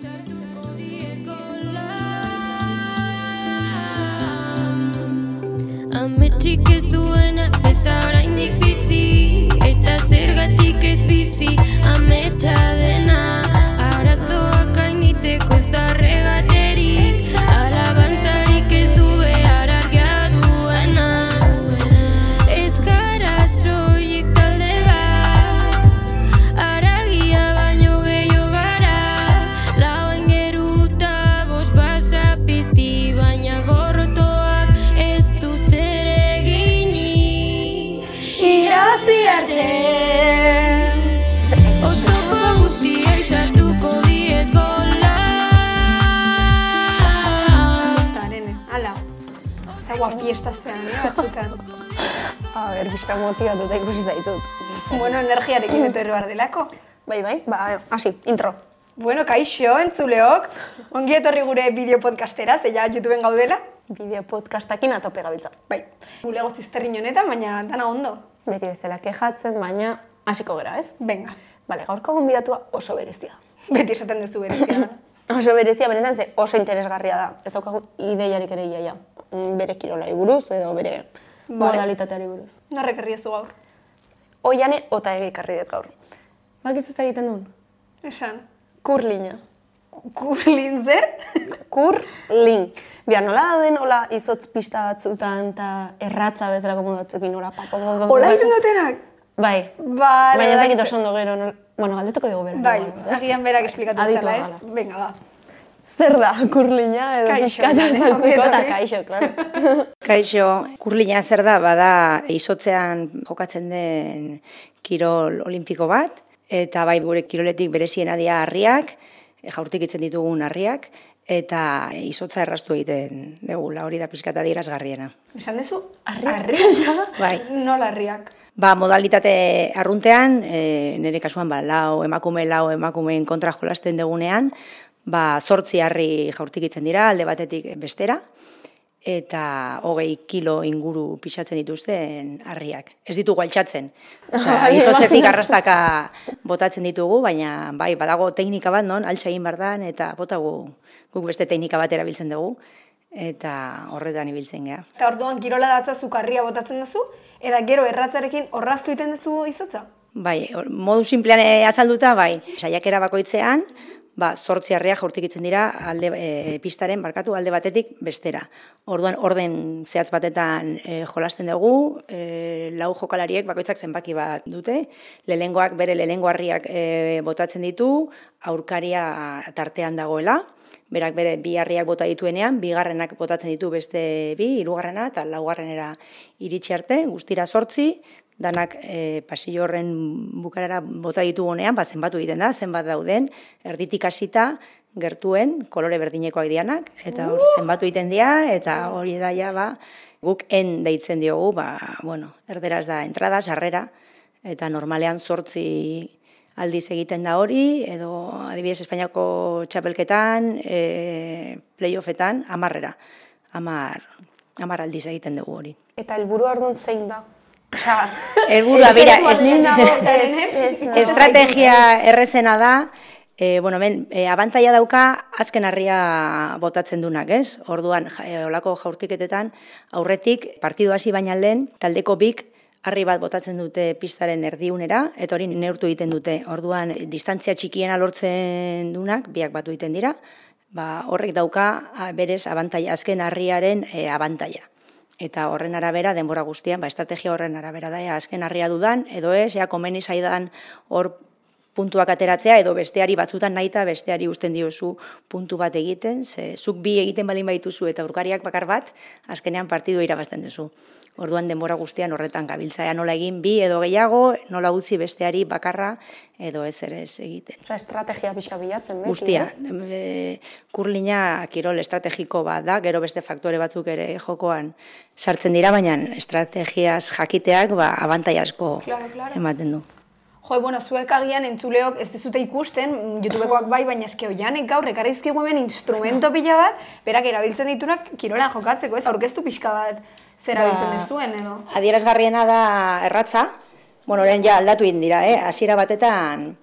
deixar tu corpo. Fiesta zean, eh, batzutan. A ber, pixka motibatuta ikusi zaitut. bueno, energiarekin etorri behar delako. Bai, bai, ba, hasi, intro. Bueno, kaixo, entzuleok. Ongi etorri gure bideo podcastera, ze ja YouTubeen gaudela. Bideo podcastakin atope gabiltza. Bai, bulego zizterrin honetan, baina dana ondo. Beti bezala kejatzen, baina hasiko gera, ez? Venga, Bale, gaurko gonbidatua oso berezia. beti esaten duzu berezia. Oso berezia, benetan ze oso interesgarria da. Ez daukagu ideiarik ere iaia. Mm, Bere kirolari buruz edo bere Vale. modalitateari buruz. Norrek herriezu gaur. Oiane ota egikarri dut gaur. Bakitzu ez egiten duen? Esan. Kurlina. Kurlin zer? Kurlin. Bia, nola dauden, hola, izotz pista batzutan, eta erratza bezalako modu batzukin, hola, pa, pa, pa, pa, Ola pa, egiten dutenak? Bai. Vale, Baina ez dakit oso ondo gero, no? Bueno, galdetuko dugu bera. Bai, agian berak esplikatu zela, ez? Venga, ba. Zer da, kurlina edo zalkuko ongi eta kaixo, claro. Kaixo, kurlina zer da, bada izotzean jokatzen den kirol olimpiko bat, eta bai gure kiroletik bereziena dira harriak, jaurtik itzen ditugun harriak, eta izotza errastu egiten degula, hori da pizkata dirazgarriena. Esan duzu? Arriak. Bai. Nola harriak? Ba, modalitate arruntean, e, nire kasuan, ba, lau emakume, lau emakumeen kontra jolasten degunean, ba, zortzi harri jaurtikitzen dira, alde batetik bestera, eta hogei kilo inguru pixatzen dituzten harriak. Ez ditugu altxatzen. Osea, Bai, izotzetik bai. arrastaka botatzen ditugu, baina bai, badago teknika bat non, altxa egin behar dan, eta botagu guk beste teknika bat erabiltzen dugu, eta horretan ibiltzen geha. Eta orduan kirola datza zukarria botatzen duzu, eta gero erratzarekin orraztu egiten duzu izotza? Bai, hor- modu simplean eh, azalduta, bai, saiakera bakoitzean, ba, zortzi harriak jaurtikitzen dira alde, e, pistaren, barkatu, alde batetik bestera. Orduan, orden zehatz batetan e, jolasten dugu, e, lau jokalariek bakoitzak zenbaki bat dute, lehengoak bere lehengo harriak e, botatzen ditu, aurkaria tartean dagoela, berak bere bi harriak bota dituenean, bigarrenak botatzen ditu beste bi, hirugarrena eta laugarrenera iritsi arte, guztira sortzi, danak e, pasillo horren bukarara bota ditugunean, ba, zenbatu egiten da, zenbat dauden, erditik hasita gertuen, kolore berdinekoak dianak, eta hor zenbatu egiten dira, eta hori da ja, ba, guk en deitzen diogu, ba, bueno, erderaz da entrada, sarrera, eta normalean sortzi aldiz egiten da hori, edo adibidez Espainiako txapelketan, e, playoffetan, amarrera. Amar, amar aldiz egiten dugu hori. Eta helburua orduan zein da? Osea, Helburua, bera, ez ez, estrategia errezena da, e, bueno, men, e, abantaia dauka azken harria botatzen dunak, ez? Orduan, ja, e, olako jaurtiketetan, aurretik, partidu hasi baina lehen, taldeko bik, harri bat botatzen dute pistaren erdiunera, eta hori neurtu egiten dute. Orduan, distantzia txikiena lortzen dunak, biak batu egiten dira, ba, horrek dauka berez abantaia, azken harriaren e, abantaia. Eta horren arabera, denbora guztian, ba, estrategia horren arabera da, ea azken harria dudan, edo ez, ea komeni zaidan hor puntuak ateratzea, edo besteari batzutan nahita, besteari usten diozu puntu bat egiten, ze zuk bi egiten balin baituzu eta urkariak bakar bat, azkenean partidu irabazten duzu. Orduan denbora guztian horretan gabiltzaea nola egin bi edo gehiago, nola utzi besteari bakarra edo ez ere ez egiten. Osea, estrategia pixka bilatzen, beti, Guztia, e, kurlina kirol estrategiko bat da, gero beste faktore batzuk ere jokoan sartzen dira, baina estrategiaz jakiteak ba, abantai asko Claro, claro. ematen du. Jo, bueno, zuek agian entzuleok ez dezute ikusten, YouTubekoak bai, baina eske oianek gaur ekarrizkigu hemen instrumento pila bat, berak erabiltzen ditunak kirola jokatzeko, ez aurkeztu pixka bat zer erabiltzen Ba, dezuen edo. Adierazgarriena da erratza, bueno, orain ja aldatu egin dira, eh? hasiera batetan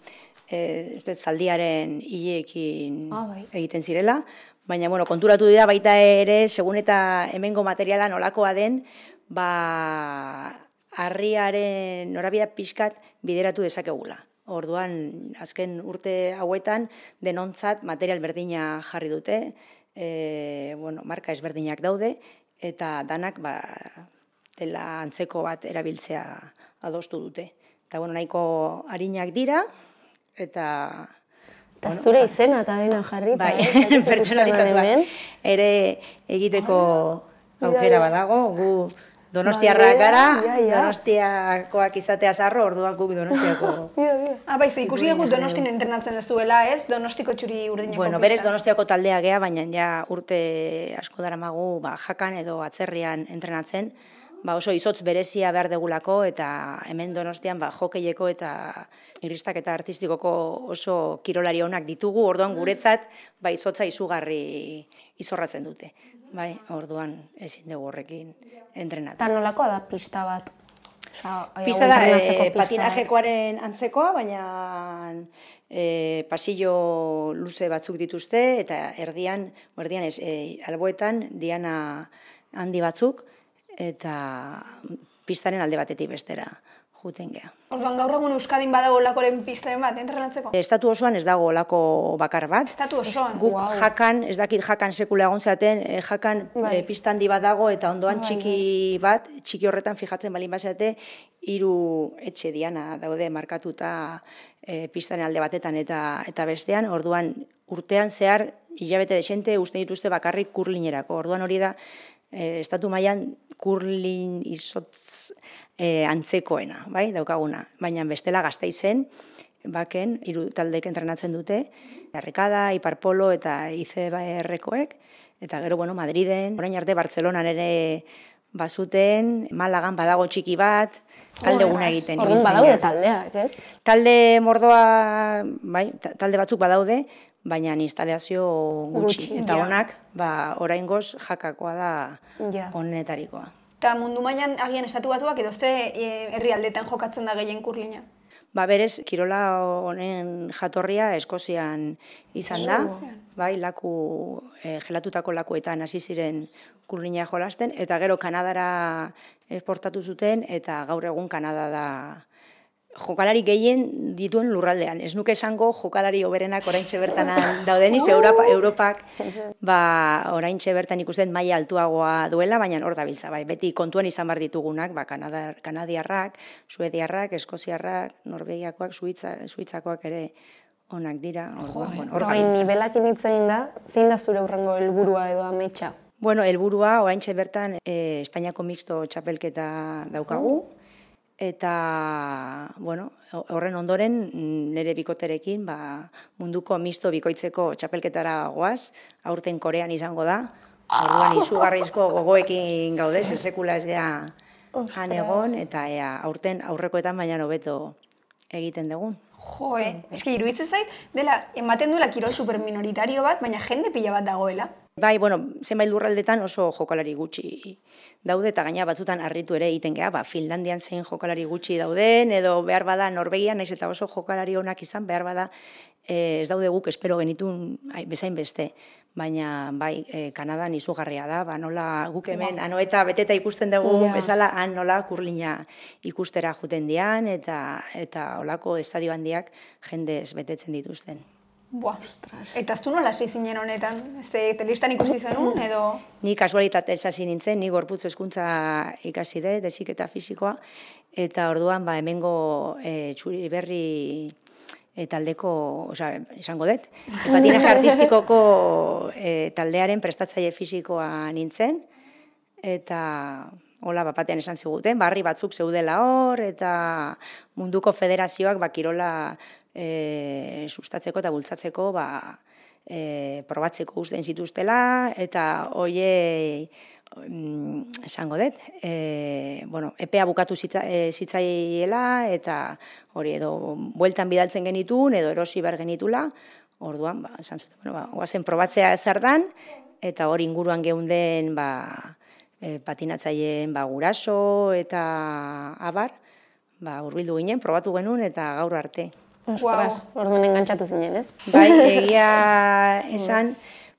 e, uste, zaldiaren hileekin Ah, bai. egiten zirela, baina bueno, konturatu dira baita ere, segun eta hemengo materiala nolakoa den, ba, harriaren norabida pixkat bideratu dezakegula. Orduan, azken urte hauetan, denontzat material berdina jarri dute, e, bueno, marka ezberdinak daude, eta danak ba, dela antzeko bat erabiltzea adostu dute. Eta bueno, nahiko harinak dira, eta Eta zure izena eta dena jarri. bai, pertsonalizatuak ere egiteko aukera badago, gu donostiarrak Bai, gara, ja, ja. donostiakoak izatea sarro, orduan guk donostiako. Ah, bai, ze ikusi dugu Donostin entrenatzen dezuela, ez? Donostiko txuri urdineko Bueno, berez donostiako taldea gea, baina ja urte asko daramagu ba, jakan edo atzerrian entrenatzen, ba oso izotz berezia behar degulako eta hemen donostian ba, jokeieko eta iristak eta artistikoko oso kirolari onak ditugu, orduan guretzat ba, izotza izugarri izorratzen dute. Bai, orduan ezin dugu horrekin entrenatu. Eta nolakoa da pista bat? Osa, Pista da, e, patinajekoaren antzekoa, baina e, pasillo luze batzuk dituzte, eta erdian, erdian ez, e, alboetan, diana handi batzuk, eta pistaren alde batetik bestera juten gea. Orduan gaur egun Euskadin badago lakoren pistaren bat entrenatzeko? Estatu osoan ez dago olako bakar bat. Estatu osoan. Guk Guau. jakan, ez dakit jakan sekula egon zaten, eh, jakan Bai. eh, pista handi bat dago eta ondoan txiki bat, txiki horretan fijatzen balin bazate, hiru etxe diana daude markatuta eh, pistaren alde batetan eta eta bestean, orduan urtean zehar hilabete desente uste dituzte bakarrik kurlinerako. Orduan hori da eh, estatu mailan kurlin izotz eh, antzekoena, bai, daukaguna. Baina bestela gazteizen, baken, hiru taldek entrenatzen dute, Errekada, Iparpolo eta ICBR-koek, eta gero, bueno, Madriden, orain arte Bartzelonan ere bazuten, Malagan badago txiki bat, aldeguna egiten. Orduan badaude taldeak, ez? Talde mordoa, bai, ta- talde batzuk badaude, baina instalazio gutxi. Gutxi, eta ja. honak, ba, oraingoz jakakoa da Ja. honetarikoa. Eta mundu mailan agian estatu batuak edo ze e, herrialdetan jokatzen da gehien kurlina. Ba, berez, kirola honen jatorria Eskozian izan da. Bai, laku, e, gelatutako lakuetan hasi ziren kurlina jolasten, eta gero Kanadara esportatu zuten, eta gaur egun Kanada da jokalari gehien dituen lurraldean. Ez nuke esango jokalari oberenak oraintxe bertan daudeniz, Europa, Europak ba, oraintxe bertan ikusten maila altuagoa duela, baina hor dabiltza. Bai, beti kontuan izan bar ditugunak, ba, Kanada, Kanadiarrak, Suediarrak, Eskoziarrak, Norvegiakoak, Suitza, Suitzakoak ere onak dira. Orduan, bueno, hor gabiltza. nibelakin hitz egin da, zein da zure urrengo helburua edo ametsa? Bueno, helburua oraintxe bertan e, Espainiako mixto txapelketa daukagu. Eta, bueno, horren ondoren mm, nire bikoterekin ba, munduko misto bikoitzeko txapelketara goaz, aurten korean izango da. Orduan izugarrizko gogoekin gaude, sekula ez gea han egon, eta ea, aurten aurrekoetan baina hobeto egiten dugun. Jo, eh? Eske iruditzen zait, dela, ematen duela kirol superminoritario bat, baina jende pila bat dagoela. Bai, bueno, zenbait lurraldetan oso jokalari gutxi daude, eta gaina batzutan harritu ere egiten geha, ba, Finlandian zein jokalari gutxi dauden, edo behar bada Norvegian, naiz eta oso jokalari onak izan, behar bada eh, ez daude guk espero genitun ai, bezain beste. Baina, bai, eh, Kanadan izugarria da, ba, nola guk hemen, ano eta beteta ikusten dugu Ja. bezala, han nola kurlina ikustera juten dian, eta, eta olako estadio handiak jendez betetzen dituzten. Buah. Eta ez du nola hasi zinen honetan? Ze telebistan ikusi zenun, edo... Ni kasualitatez hasi nintzen, ni gorputz hezkuntza ikasi dut, desiketa fisikoa, eta orduan ba, hemengo e, txuri berri e, taldeko, osea, esango dut, patinaje artistikoko e, taldearen prestatzaile fisikoa nintzen, eta hola bapatean esan ziguten, barri batzuk zeudela hor, eta munduko federazioak ba, kirola e, sustatzeko eta bultzatzeko ba, e, probatzeko uzten zituztela, eta hoie esango dut, e, bueno, epea bukatu zitza, e, zitzaiela, eta hori edo bueltan bidaltzen genitun, edo erosi behar genitula, orduan, ba, esan zuten, bueno, ba, oazen probatzea ezardan, eta hori inguruan geunden, ba, e, patinatzaileen ba, guraso eta abar, ba, urbildu ginen, probatu genuen, eta gaur arte. Ostras, orduan engantzatu zinen, ez? Bai, egia esan,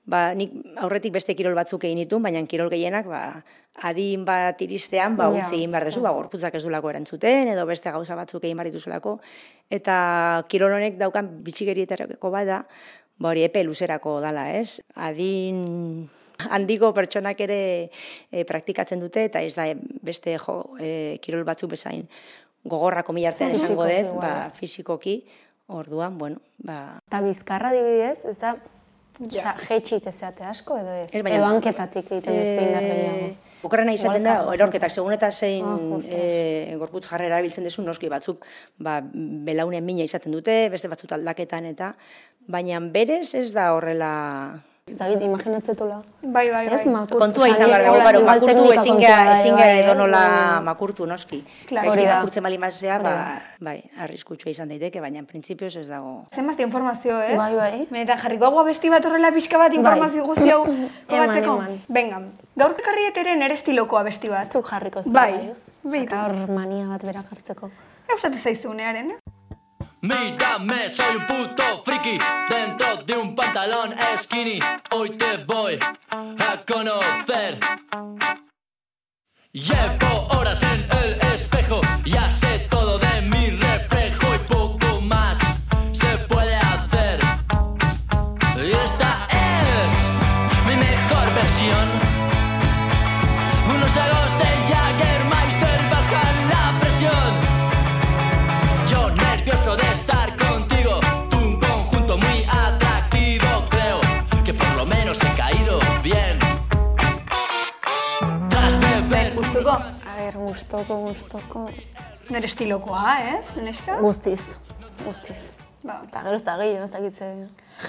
ba, nik aurretik beste kirol batzuk egin ditun, baina kirol gehienak, ba, adin bat iristean, ba, Ja. utzi egin behar dezu, ba, gorputzak ez dulako erantzuten, edo beste gauza batzuk egin behar dituzulako. Eta kirol honek daukan bitxigerietarako bada, ba, hori epe luzerako dala, ez? Adin handiko pertsonak ere e, praktikatzen dute, eta ez da beste jo, e, kirol batzuk bezain gogorrako milartean esango dut, ba, ez? fisikoki, orduan, bueno, ba, Eta bizkarra dibidez, ez da, ja. jetxit ezeate asko edo ez? Ez, baina- edo hanketatik egiten duzu indar gehiago. Okerrena izaten da, erorketak, segun eta zein ostras. e, gorputz jarrera erabiltzen duzu, noski batzuk ba, belaunen mina izaten dute, beste batzuk aldaketan eta, baina berez ez da horrela... Zagit, imaginatzetula. Bai, bai, bai. Ez makurtu. Kontua izan behar Zagit, dugu, baro, igual makurtu ezin kontua ga, da, ezin bai, ga ez, edonola baina- makurtu noski. Claro. Hori da. makurtzen bali mazea, ba, bai, arriskutsua izan daiteke, baina printzipioz ez dago. Zenbazte informazio, ez? Bai, bai. Benetan jarriko hau abesti bat horrela pixka bat informazio guzti hau kobatzeko? Venga, gaur ekarriet ere nere estiloko abesti bat. Zuk jarriko ez Bai. Eta hor mania bat berak hartzeko. Eustate zaizu nearen, eh? Mírame, soy un puto friki dentro de un pantalón skinny. Hoy te voy a conocer. Llevo horas en el gustoko, gustoko. nere estilokoa, ez, neska? Guztiz, guztiz. Ba, Eta gero ez da gehiago, ez dakitze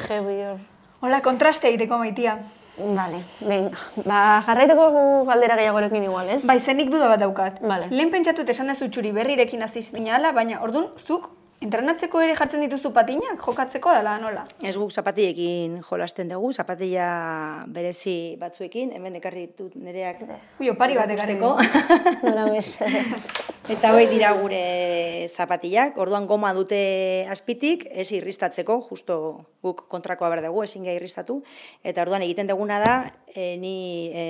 jebi hor. Hola, kontraste egiteko maitia. Vale, venga. Ba, jarraituko galdera gehiagorekin igual, ez? Bai, zenik duda bat daukat. Vale. Lehen pentsatut esan dezu txuri berrirekin zinala, baina ordun zuk entrenatzeko ere jartzen dituzu patinak jokatzeko dela nola? Ez guk zapatillekin jolasten dugu, zapatilla berezi batzuekin, hemen ekarri ditut nereak Ui, opari bat ekarri ikusteko. du. Nola bese. Eta hoi dira gure zapatillak, orduan goma dute azpitik, ez irristatzeko, justo guk kontrakoa behar dugu, ezin gai irristatu, eta orduan egiten duguna da, e, ni, e,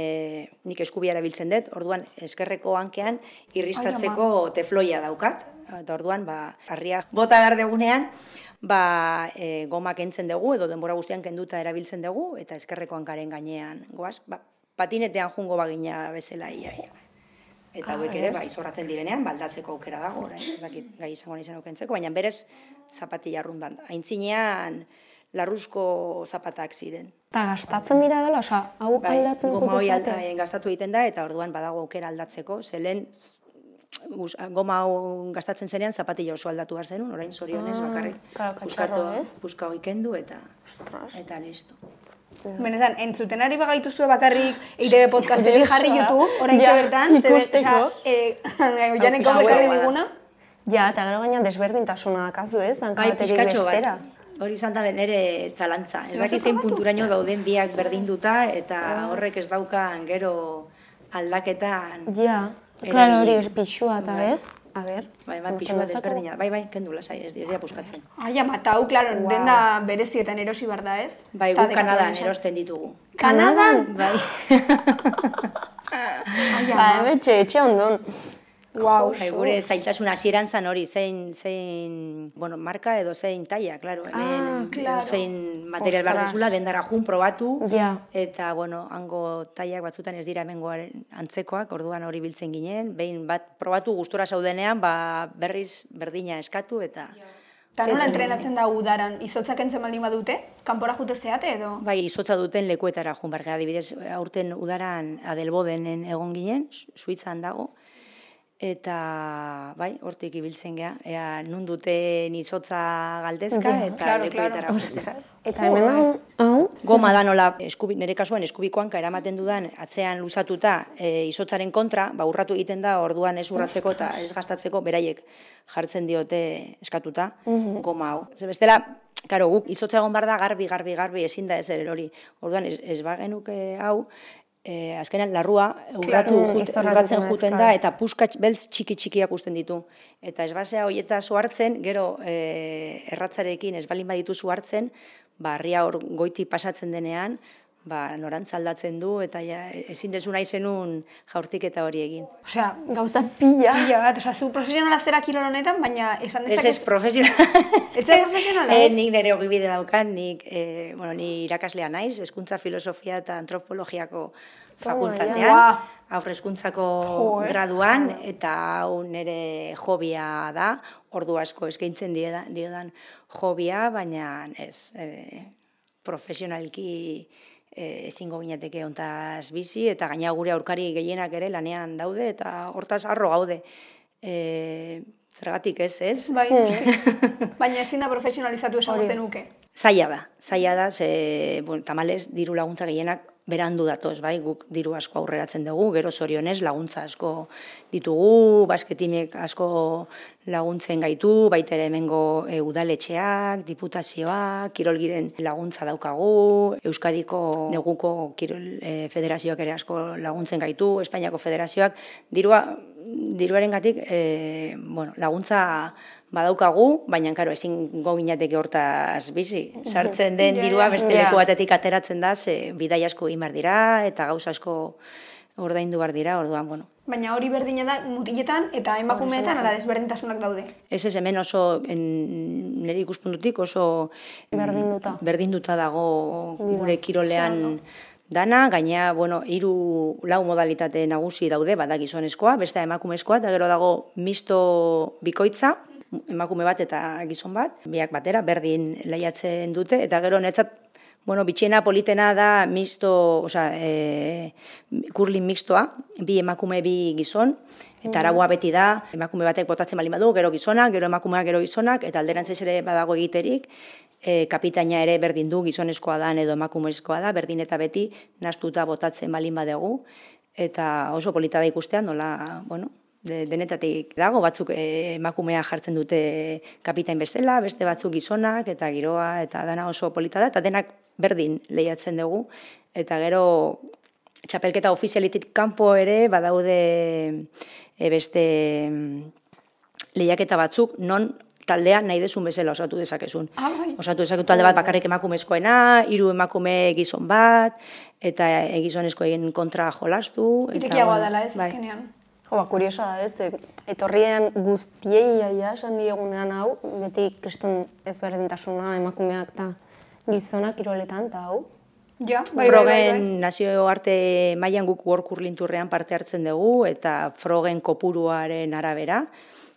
nik eskubia erabiltzen dut, orduan eskerreko hankean irristatzeko tefloia daukat, eta orduan, ba, harria bota behar dugunean, ba, e, goma kentzen dugu, edo denbora guztian kenduta erabiltzen dugu, eta eskerreko hankaren gainean, goaz, ba, patinetean jungo bagina bezala ia, ia. Eta hauek ere, ba, izorratzen direnean, baldatzeko aukera dago, orain, ez dakit gai izango naizen aukentzeko, baina berez zapatilla arrundan. Aintzinean, larruzko zapatak ziren. Eta gastatzen dira dela, osea, hau aldatzen Bai, goma jute hori zate. alta- gastatu egiten da, eta orduan badago aukera aldatzeko, zelen goma hau gastatzen zenean zapatilla oso aldatu behar zenun, orain zorionez Ah, bakarrik. claro, katxarro, puskatu- ez? Puska hoi kendu eta, Ostras. eta listo. Benetan, entzuten ari bagaituzue bakarrik EITB podcastetik jarri. YouTube, orain Ja, bertan, ikusteko. eh, oianek gaur Hau ekarri pixka diguna. Ja, eta gero gaina desberdintasuna dakazu, ez? Hanka Bai, bestera. Hori izan da nere zalantza. Ez dakit zein punturaino dauden biak berdinduta eta horrek ez daukan gero aldaketan. Ja. Claro, hori pixua eta Bai. ez? A ber. Bai, bai, pixua desberdina. Bai, bai, kendu lasai, ez dira puskatzen. Ai, ama, eta hau, klaro, denda berezietan erosi bar da, ez? Bai, Ez guk Kanadan erosten ditugu. Kanadan? Bai. Ai, Ba, ama. etxe, etxe ondon. Wow, Bai, gure zailtasun hasieran zan hori, zein, zein, bueno, marka edo zein taia, claro, hemen, Ah, claro. zein material behar Ostras. duzula, dendara jun probatu, Ja. eta, bueno, hango taiak batzutan ez dira hemengoaren antzekoak, orduan hori biltzen ginen, behin bat probatu gustora zaudenean, ba, berriz berdina eskatu, eta... Eta nola entrenatzen da udaran, izotzak entzen baldin badute? Kanpora jute zeate edo? Bai, izotza duten lekuetara jun behar gara, adibidez, aurten udaran adelbodenen egon ginen, Su- Suitzan dago, eta bai, hortik ibiltzen gea, ea nun duten izotza galdezka Ja, eta claro, lekuetara claro. Eta hemen hau, hau, Goma da nola, eskubi, nire kasuan eskubikoanka eramaten dudan atzean luzatuta e, izotzaren kontra, ba, urratu egiten da orduan ez urratzeko eta ez gastatzeko beraiek jartzen diote eskatuta goma hau. Ze bestela, karo, guk izotza egon behar da garbi, garbi, garbi ezin da ez ere hori. Orduan ez, ez bagenuke hau, e, azkenean larrua urratu, Mm, jut- urratzen juten claro. da, eta puska beltz txiki txikiak usten ditu. Eta ez basea horieta hartzen, gero e, erratzarekin ez balin baditu hartzen, ba, harria hor goiti pasatzen denean, ba, norantza aldatzen du, eta ja, ezin dezu nahi zenun jaurtik eta hori egin. Osea, Gauza pila. pila bat, osea, zu profesionala zera kirol honetan, baina esan Ez dezakez... ez profesional. Ez da profesionala, Eh, ez? nik nire ogibide daukat, nik, eh, bueno, ni irakaslea naiz, hezkuntza filosofia eta antropologiako fakultatean, Ua. aurre hezkuntzako Jo, eh. graduan, eta hau nire hobia da, ordu asko eskaintzen dieda- diodan hobia, baina ez, eh, profesionalki eh, ezingo ginateke ontaz bizi, eta gaina gure aurkari gehienak ere lanean daude, eta hortaz arro gaude. Eh, zergatik ez, ez? Bai, baina ezin da profesionalizatu esango zenuke. Zaila da, zaila da, ze, bueno, tamalez, diru laguntza gehienak berandu datoz, bai, guk diru asko aurreratzen dugu, gero zorionez laguntza asko ditugu, basketimek asko laguntzen gaitu, baita ere hemengo e, udaletxeak, diputazioak, kirolgiren laguntza daukagu, Euskadiko neguko kirol e, federazioak ere asko laguntzen gaitu, Espainiako federazioak, dirua, diruaren gatik, e, bueno, laguntza badaukagu, baina karo, ezin goginateke hortaz bizi. Sartzen den dirua beste leku batetik ateratzen da, ze bidai asko egin behar dira, eta gauza asko ordaindu behar dira, orduan, bueno. Baina hori berdina da mutiletan eta emakumeetan ala desberdintasunak daude. Ez ez hemen oso, en, nire ikuspuntutik oso Berdinduta. berdinduta dago gure kirolean dana, gaina, bueno, hiru lau modalitate nagusi daude, bada gizonezkoa, beste emakumezkoa, eta gero dago misto bikoitza, emakume bat eta gizon bat, biak batera, berdin lehiatzen dute, eta gero netzat, bueno, bitxena politena da misto, osea, e, kurlin mixtoa, bi emakume, bi gizon, eta araua beti da, emakume batek botatzen bali badu, gero gizonak, gero emakumeak, gero gizonak, eta alderantzez ere badago egiterik, e, kapitaina ere berdin du gizonezkoa da edo emakumezkoa da, berdin eta beti nastuta botatzen balin badegu, eta oso polita da ikustean, nola, bueno, denetatik dago, batzuk e, emakumea jartzen dute kapitain bezala, beste batzuk gizonak, eta giroa, eta dana oso polita da, eta denak berdin lehiatzen dugu, eta gero txapelketa ofizialitik kanpo ere badaude e, beste mm, lehiaketa batzuk non taldea nahi desun bezala osatu dezakezun. Ah, bai. Osatu dezakezu talde bat bakarrik emakumezkoena, hiru emakume gizon bat, eta e, gizonezkoen kontra jolastu. Irekiagoa dela ez, bai. azkenean. Jo, ba, kuriosoa da ez, e, etorrien guztiei jaia esan diegunean hau, beti kriston ezberdintasuna emakumeak eta gizonak kiroletan eta hau. Ja, bai, bai, bai, Frogen bai. nazioarte mailan guk World Curling parte hartzen dugu eta Frogen kopuruaren arabera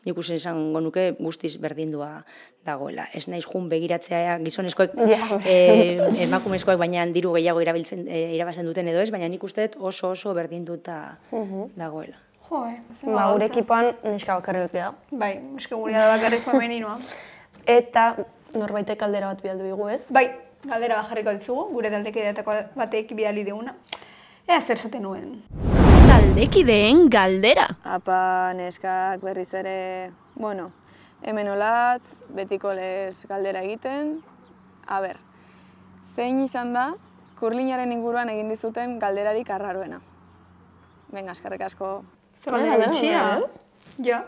nik uste esango nuke guztiz berdindua dagoela. Ez naiz jun begiratzea gizonezkoek Ja. eh, emakumezkoek baina diru gehiago erabiltzen eh, irabazten duten edo ez, baina nik uste dut oso oso berdinduta dagoela. Jo, eh, Ba, gure ekipoan neska bakarrik da. Bai, eske gurea da bakarrik femeninoa. Eta norbaitek kaldera bat bialdu digu ez? Bai, galdera bat jarriko ditzugu, gure taldekideetako batek bidali diguna. Ea zer esaten nuen. Taldekideen galdera. Apa, neskak berriz ere, bueno, hemen olatz, betiko lez galdera egiten. A ber, zein izan da, kurlinaren inguruan egin dizuten galderarik arraroena? Venga, eskerrik asko. Zer bitxia. bera. Ja.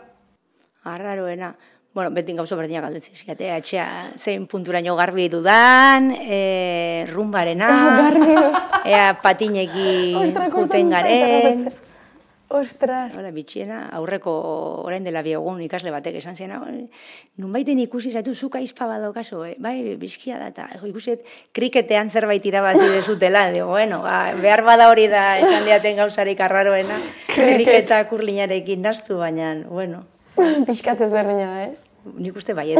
Arraroena. Bueno, beti gauzo berdinak galdetzen zizkiate, atxea zein punturaino garbi dudan, e, rumbarena, ea patinekin juten garen. Ostras. Hola, bitxiena, aurreko orain dela bi egun ikasle batek esan zen, nunbaiten ikusi zaitu zuka izpa badokazu, eh? bai, bizkia da, eta ikusi kriketean zerbait irabazi dezutela, digo, bueno, ba, behar bada hori da esan diaten gauzarik arraroena, kriketa kurlinarekin naztu, baina, bueno, Pixkat ezberdina da ez? nik uste baiet.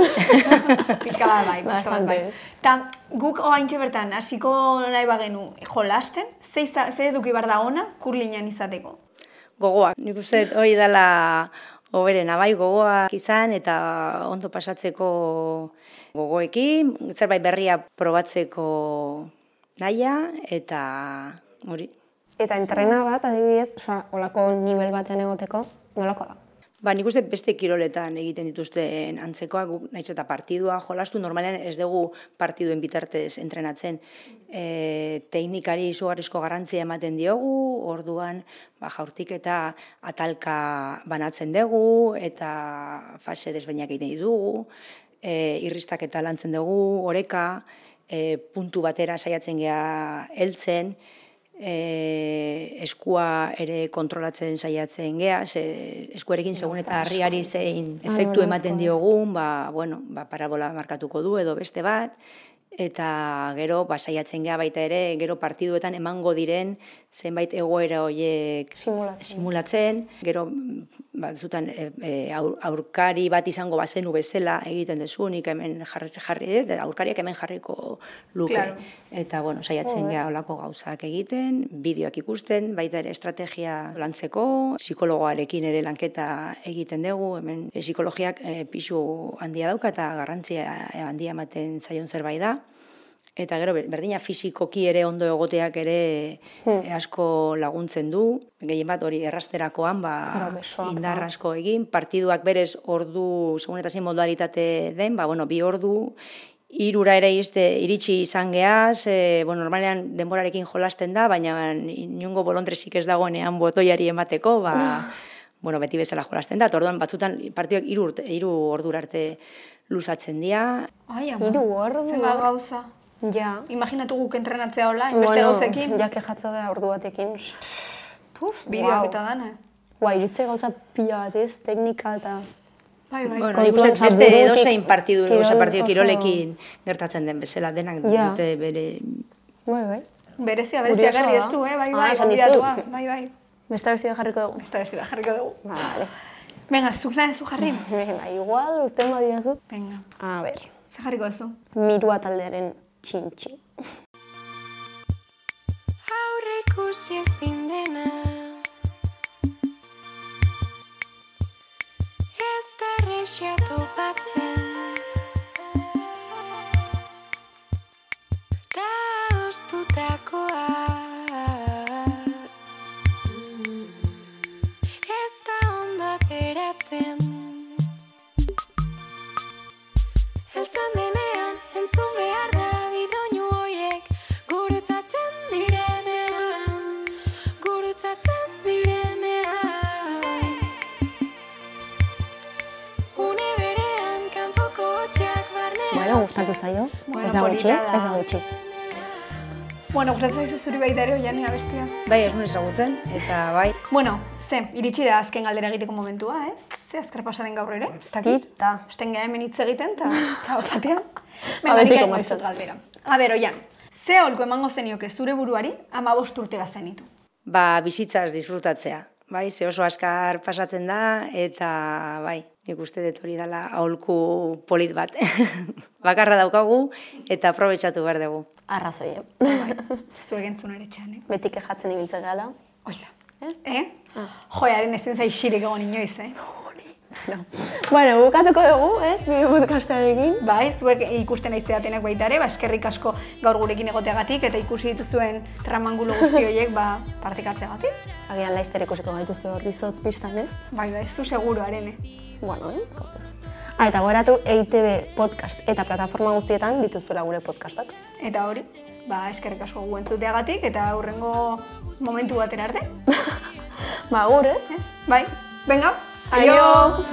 Pixka bat bai, pixka bat bai. ez. Ta guk oaintxe bertan, hasiko nahi bagenu jolasten, ze, ze eduki bar da ona kurlinan izateko. Gogoak. Nik uste hori dela hoberena, bai gogoak izan eta ondo pasatzeko gogoekin, zerbait berria probatzeko naia eta hori. Eta entrena bat, adibidez, osea, olako nivel batean egoteko, nolako da? Ba, nik uste beste kiroletan egiten dituzten antzekoak, guk naiz eta partidua jolastu, normalean ez dugu partiduen bitartez entrenatzen. E, teknikari izugarrizko garrantzia ematen diogu, orduan ba, jaurtik eta atalka banatzen dugu, eta fase desbainak egiten ditugu, e, irristak eta lantzen dugu, oreka, e, puntu batera saiatzen gea heltzen, e, eskua ere kontrolatzen saiatzen gea, ze, eskuarekin segun eta harriari zein efektu ematen diogun, ba, bueno, ba, parabola markatuko du edo beste bat, eta gero ba, saiatzen gea baita ere, gero partiduetan emango diren zenbait egoera horiek Simulatzen. simulatzen, gero batzutan e, e, aur- aurkari bat izango bazenu bezala egiten dezu, nik hemen jarri, jarri eta aurkariak hemen jarriko luke. Claro. Eta, bueno, saiatzen gea olako gauzak egiten, bideoak ikusten, baita ere estrategia lantzeko, psikologoarekin ere lanketa egiten dugu, hemen psikologiak e, pisu handia dauka eta garrantzia e, handia ematen zaion zerbait da. Eta gero, ber- berdina fizikoki ere ondo egoteak ere e, asko laguntzen du. Gehien bat hori errasterakoan, ba, indar asko egin. Partiduak berez ordu, segun eta zein modalitate den, ba, bueno, bi ordu, irura ere izte, iritsi izan geaz, e, bueno, normalean denborarekin jolasten da, baina inungo bolondresik ez dagoenean botoiari emateko, ba, bueno, beti bezala jolasten da, eta orduan batzutan partiduak hiru urte- hiru ordura arte luzatzen dira, Ai, ama. Hiru ordu. Zenbat gauza. Ja. Imaginatu guk entrenatzea hola, inbeste gauzekin. ja kexatzo geha ordu batekin. Puf, bideoak Wow. eta dana. Ba, iritze gauza pila bat ez, teknika eta... Bai, bai. Bueno, sartu beste edozein partidu, kirol oza, partidu kirolekin gertatzen den bezala, denak Ja. dute bere... Bai, bai. Berezia, berezia garri da. ez du, eh? Bai, Ah, bai, dizut. Bai, bai. Beste beste jarriko dugu. Beste beste da jarriko dugu. Vale. Venga, zuk nahi zu jarri? Venga, igual, uste badiazu. Venga, A ber, ze jarriko duzu? mirua taldearen txintxi. Aurre ikusi ezin dena. Ez da errexia topatzen Da oztutakoa. Ez da ondo ateratzen gustatu zaio. Bueno, ez da gutxi, ez da gutxi. Bueno, gustatzen zaizu zuri baita ere oian abestia. Bai, ez nuen ezagutzen, eta bai, Bueno, ze, iritsi da azken galdera egiteko momentua, ez? Ze azkar pasaren gaur ere? Ez dakit. Ta. Esten hemen hitz egiten, eta ta batean. Egingo matzat. dizut galdera. A ber, oian, ze holko emango zenioke zure buruari ama bost urte bazenitu? ba, bizitzaz disfrutatzea. Bai, ze oso askar pasatzen da, eta bai, nik uste dut hori dela aholku polit bat. Bakarra daukagu, eta aprobetsatu behar dugu. Arrazoi, eh? Bai, zu egentzun ere txan, eh? Beti kejatzen ibiltzen gala. Oida. Eh? Joiaren ez zaixirik egon inoiz, eh? Bueno, bukatuko dugu, ez? Bide podcastarekin. Bai, zuek ikusten aizeatenak baita ere, ba, eskerrik asko gaur gurekin egoteagatik eta ikusi dituzuen tramangulo guzti horiek ba, partekatzeagatik. Agian laizter ikusiko gaituzu hor bizotz pistan, ez? Bai, bai, zu seguro, arene. Bueno, eh? Kontuz. Ah, eta goratu EITB podcast eta plataforma guztietan dituzuela gure podcastak. Eta hori, ba, eskerrik asko gu entzuteagatik eta aurrengo momentu batera arte. Ba, agur, ez? Ez? Bai, venga, 哎呦。